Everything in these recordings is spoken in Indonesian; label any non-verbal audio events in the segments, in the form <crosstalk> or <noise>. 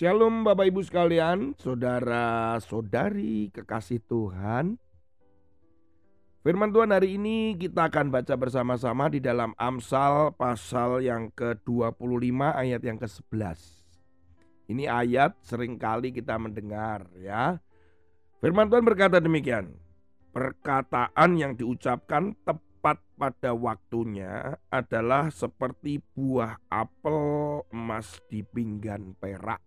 Shalom Bapak Ibu sekalian, saudara-saudari kekasih Tuhan. Firman Tuhan hari ini kita akan baca bersama-sama di dalam Amsal pasal yang ke-25 ayat yang ke-11. Ini ayat sering kali kita mendengar ya. Firman Tuhan berkata demikian. Perkataan yang diucapkan tepat pada waktunya adalah seperti buah apel emas di pinggan perak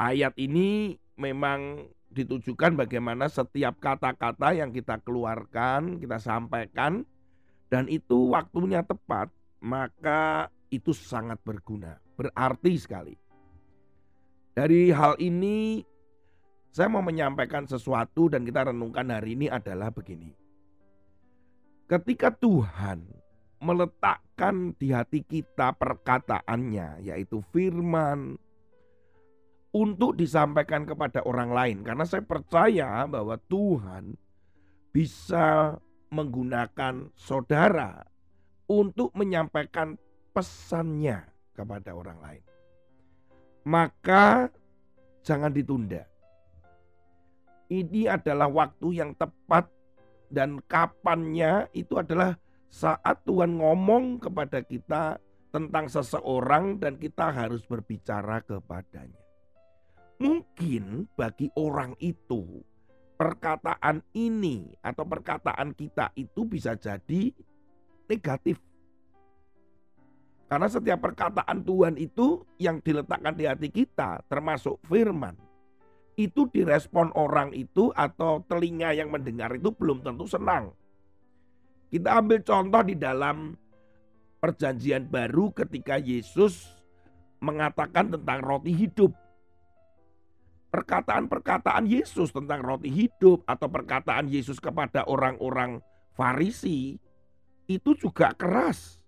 ayat ini memang ditujukan bagaimana setiap kata-kata yang kita keluarkan, kita sampaikan, dan itu waktunya tepat, maka itu sangat berguna, berarti sekali. Dari hal ini, saya mau menyampaikan sesuatu dan kita renungkan hari ini adalah begini. Ketika Tuhan meletakkan di hati kita perkataannya, yaitu firman, untuk disampaikan kepada orang lain karena saya percaya bahwa Tuhan bisa menggunakan saudara untuk menyampaikan pesannya kepada orang lain. Maka jangan ditunda. Ini adalah waktu yang tepat dan kapannya itu adalah saat Tuhan ngomong kepada kita tentang seseorang dan kita harus berbicara kepadanya. Mungkin bagi orang itu perkataan ini atau perkataan kita itu bisa jadi negatif. Karena setiap perkataan Tuhan itu yang diletakkan di hati kita termasuk firman. Itu direspon orang itu atau telinga yang mendengar itu belum tentu senang. Kita ambil contoh di dalam perjanjian baru ketika Yesus mengatakan tentang roti hidup perkataan-perkataan Yesus tentang roti hidup atau perkataan Yesus kepada orang-orang Farisi itu juga keras.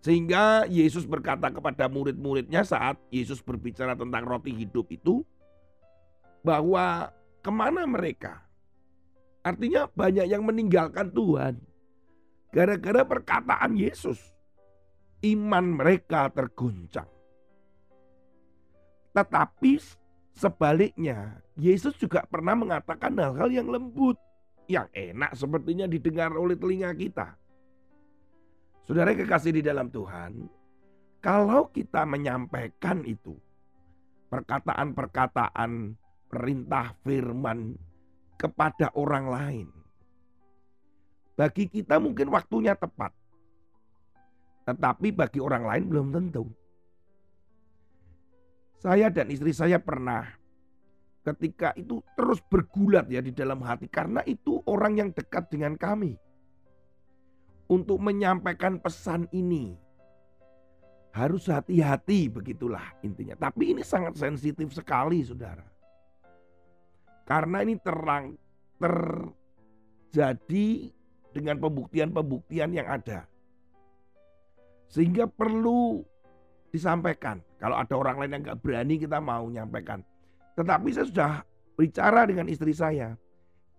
Sehingga Yesus berkata kepada murid-muridnya saat Yesus berbicara tentang roti hidup itu bahwa ke mana mereka? Artinya banyak yang meninggalkan Tuhan. Gara-gara perkataan Yesus. Iman mereka terguncang. Tetapi Sebaliknya, Yesus juga pernah mengatakan hal-hal yang lembut, yang enak sepertinya didengar oleh telinga kita. Saudara kekasih di dalam Tuhan, kalau kita menyampaikan itu, perkataan-perkataan perintah firman kepada orang lain, bagi kita mungkin waktunya tepat, tetapi bagi orang lain belum tentu. Saya dan istri saya pernah ketika itu terus bergulat ya di dalam hati karena itu orang yang dekat dengan kami. Untuk menyampaikan pesan ini harus hati-hati begitulah intinya. Tapi ini sangat sensitif sekali Saudara. Karena ini terang terjadi dengan pembuktian-pembuktian yang ada. Sehingga perlu disampaikan. Kalau ada orang lain yang nggak berani kita mau nyampaikan. Tetapi saya sudah bicara dengan istri saya.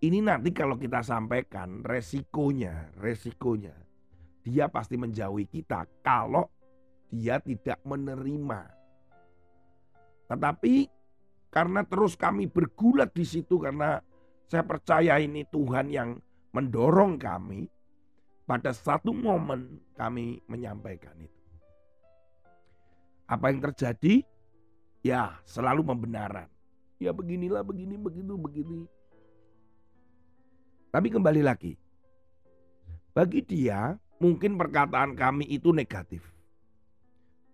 Ini nanti kalau kita sampaikan resikonya, resikonya. Dia pasti menjauhi kita kalau dia tidak menerima. Tetapi karena terus kami bergulat di situ karena saya percaya ini Tuhan yang mendorong kami. Pada satu momen kami menyampaikan itu. Apa yang terjadi? Ya, selalu pembenaran. Ya beginilah, begini, begitu, begini. Tapi kembali lagi. Bagi dia, mungkin perkataan kami itu negatif.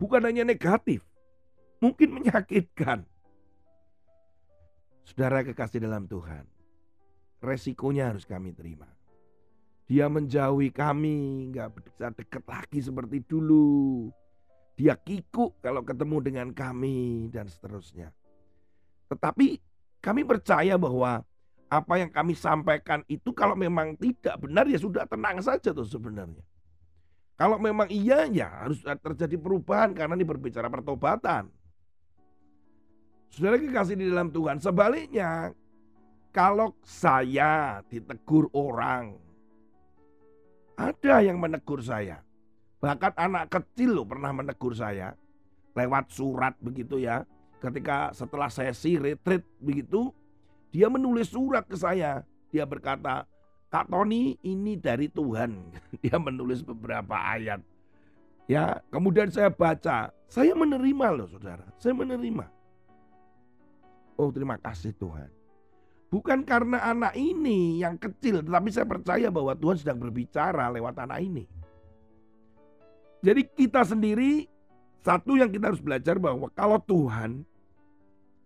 Bukan hanya negatif, mungkin menyakitkan. Saudara kekasih dalam Tuhan, resikonya harus kami terima. Dia menjauhi kami, nggak bisa dekat lagi seperti dulu. Dia kikuk kalau ketemu dengan kami dan seterusnya. Tetapi kami percaya bahwa apa yang kami sampaikan itu kalau memang tidak benar ya sudah tenang saja tuh sebenarnya. Kalau memang iya ya harus terjadi perubahan karena ini berbicara pertobatan. Saudara kekasih di dalam Tuhan, sebaliknya kalau saya ditegur orang, ada yang menegur saya. Bahkan anak kecil loh pernah menegur saya. lewat surat begitu ya. Ketika setelah sesi retreat begitu, dia menulis surat ke saya. Dia berkata, Kak Tony ini dari Tuhan. <laughs> Dia menulis beberapa ayat. Ya, kemudian saya baca, saya menerima loh saudara, saya menerima. Oh terima kasih Tuhan. Bukan karena anak ini yang kecil, tetapi saya percaya bahwa Tuhan sedang berbicara lewat anak ini. Jadi kita sendiri, satu yang kita harus belajar bahwa kalau Tuhan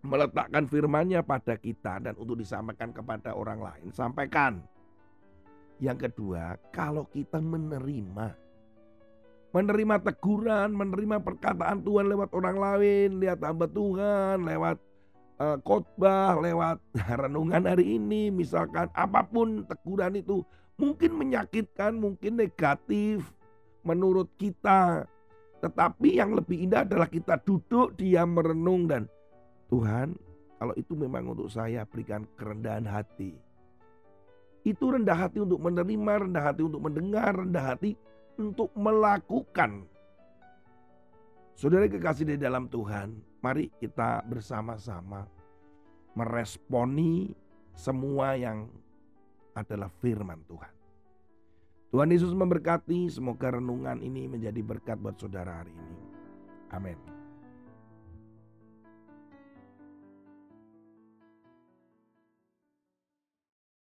meletakkan firman-Nya pada kita dan untuk disampaikan kepada orang lain, sampaikan. Yang kedua, kalau kita menerima menerima teguran, menerima perkataan Tuhan lewat orang lain, lihat hamba Tuhan, lewat uh, khotbah, lewat <laughs> renungan hari ini, misalkan apa pun teguran itu mungkin menyakitkan, mungkin negatif menurut kita. Tetapi yang lebih indah adalah kita duduk, diam, merenung dan Tuhan, kalau itu memang untuk saya berikan kerendahan hati. Itu rendah hati untuk menerima, rendah hati untuk mendengar, rendah hati untuk melakukan. Saudara kekasih di dalam Tuhan, mari kita bersama-sama meresponi semua yang adalah firman Tuhan. Tuhan Yesus memberkati, semoga renungan ini menjadi berkat buat saudara hari ini. Amin.